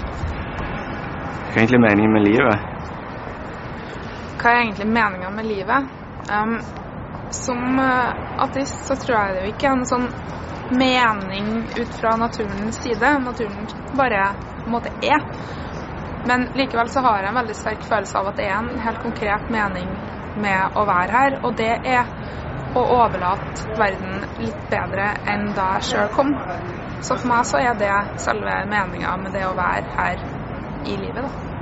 Hva er egentlig meningen med livet? Hva er egentlig meninga med livet? Um, som uh, ateist så tror jeg det jo ikke er en sånn mening ut fra naturens side. Naturen bare på en måte er. Men likevel så har jeg en veldig sterk følelse av at det er en helt konkret mening med å være her, og det er å overlate verden litt bedre enn da jeg sjøl kom. Så for meg så er det selve meninga med det å være her i livet, da.